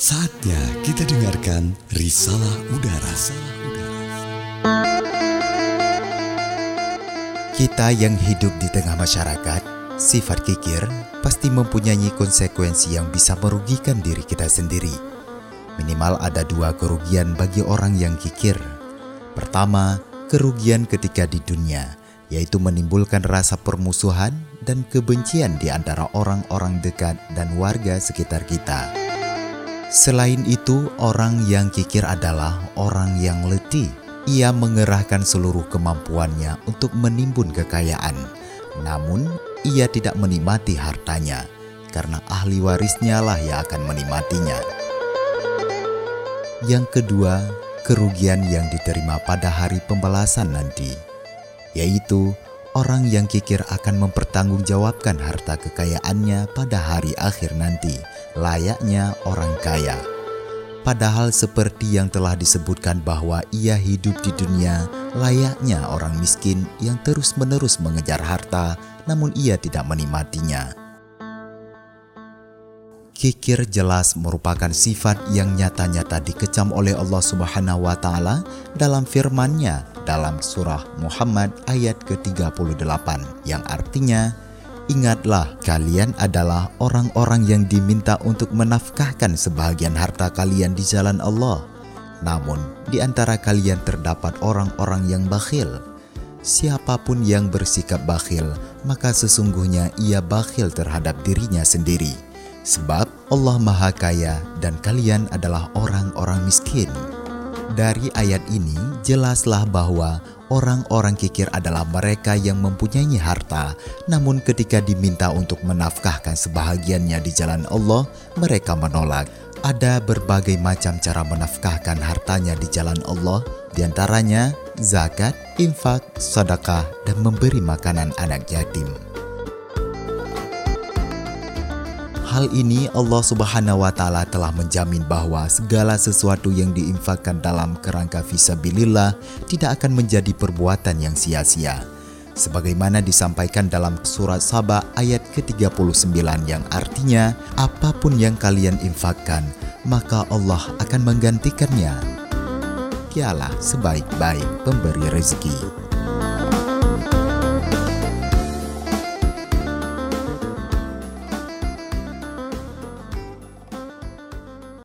Saatnya kita dengarkan Risalah Udara. Kita yang hidup di tengah masyarakat, sifat kikir pasti mempunyai konsekuensi yang bisa merugikan diri kita sendiri. Minimal ada dua kerugian bagi orang yang kikir. Pertama, kerugian ketika di dunia, yaitu menimbulkan rasa permusuhan dan kebencian di antara orang-orang dekat dan warga sekitar kita. Selain itu, orang yang kikir adalah orang yang letih. Ia mengerahkan seluruh kemampuannya untuk menimbun kekayaan, namun ia tidak menikmati hartanya karena ahli warisnya lah yang akan menikmatinya. Yang kedua, kerugian yang diterima pada hari pembalasan nanti, yaitu orang yang kikir akan mempertanggungjawabkan harta kekayaannya pada hari akhir nanti, layaknya orang kaya. Padahal seperti yang telah disebutkan bahwa ia hidup di dunia layaknya orang miskin yang terus-menerus mengejar harta namun ia tidak menikmatinya. Kikir jelas merupakan sifat yang nyata-nyata dikecam oleh Allah Subhanahu wa taala dalam firman-Nya dalam surah Muhammad ayat ke-38 yang artinya Ingatlah, kalian adalah orang-orang yang diminta untuk menafkahkan sebahagian harta kalian di jalan Allah. Namun, di antara kalian terdapat orang-orang yang bakhil. Siapa pun yang bersikap bakhil, maka sesungguhnya ia bakhil terhadap dirinya sendiri. Sebab Allah Maha Kaya dan kalian adalah orang-orang miskin. Dari ayat ini jelaslah bahwa orang-orang kikir adalah mereka yang mempunyai harta, namun ketika diminta untuk menafkahkan sebahagiannya di jalan Allah, mereka menolak. Ada berbagai macam cara menafkahkan hartanya di jalan Allah, di antaranya zakat, infak, sedekah, dan memberi makanan anak yatim. Hal ini Allah Subhanahu wa taala telah menjamin bahwa segala sesuatu yang diinfakkan dalam kerangka fisabilillah tidak akan menjadi perbuatan yang sia-sia. Sebagaimana disampaikan dalam surat Saba ayat ke-39 yang artinya apa pun yang kalian infakkan maka Allah akan menggantikannya. Dialah sebaik-baik pemberi rezeki.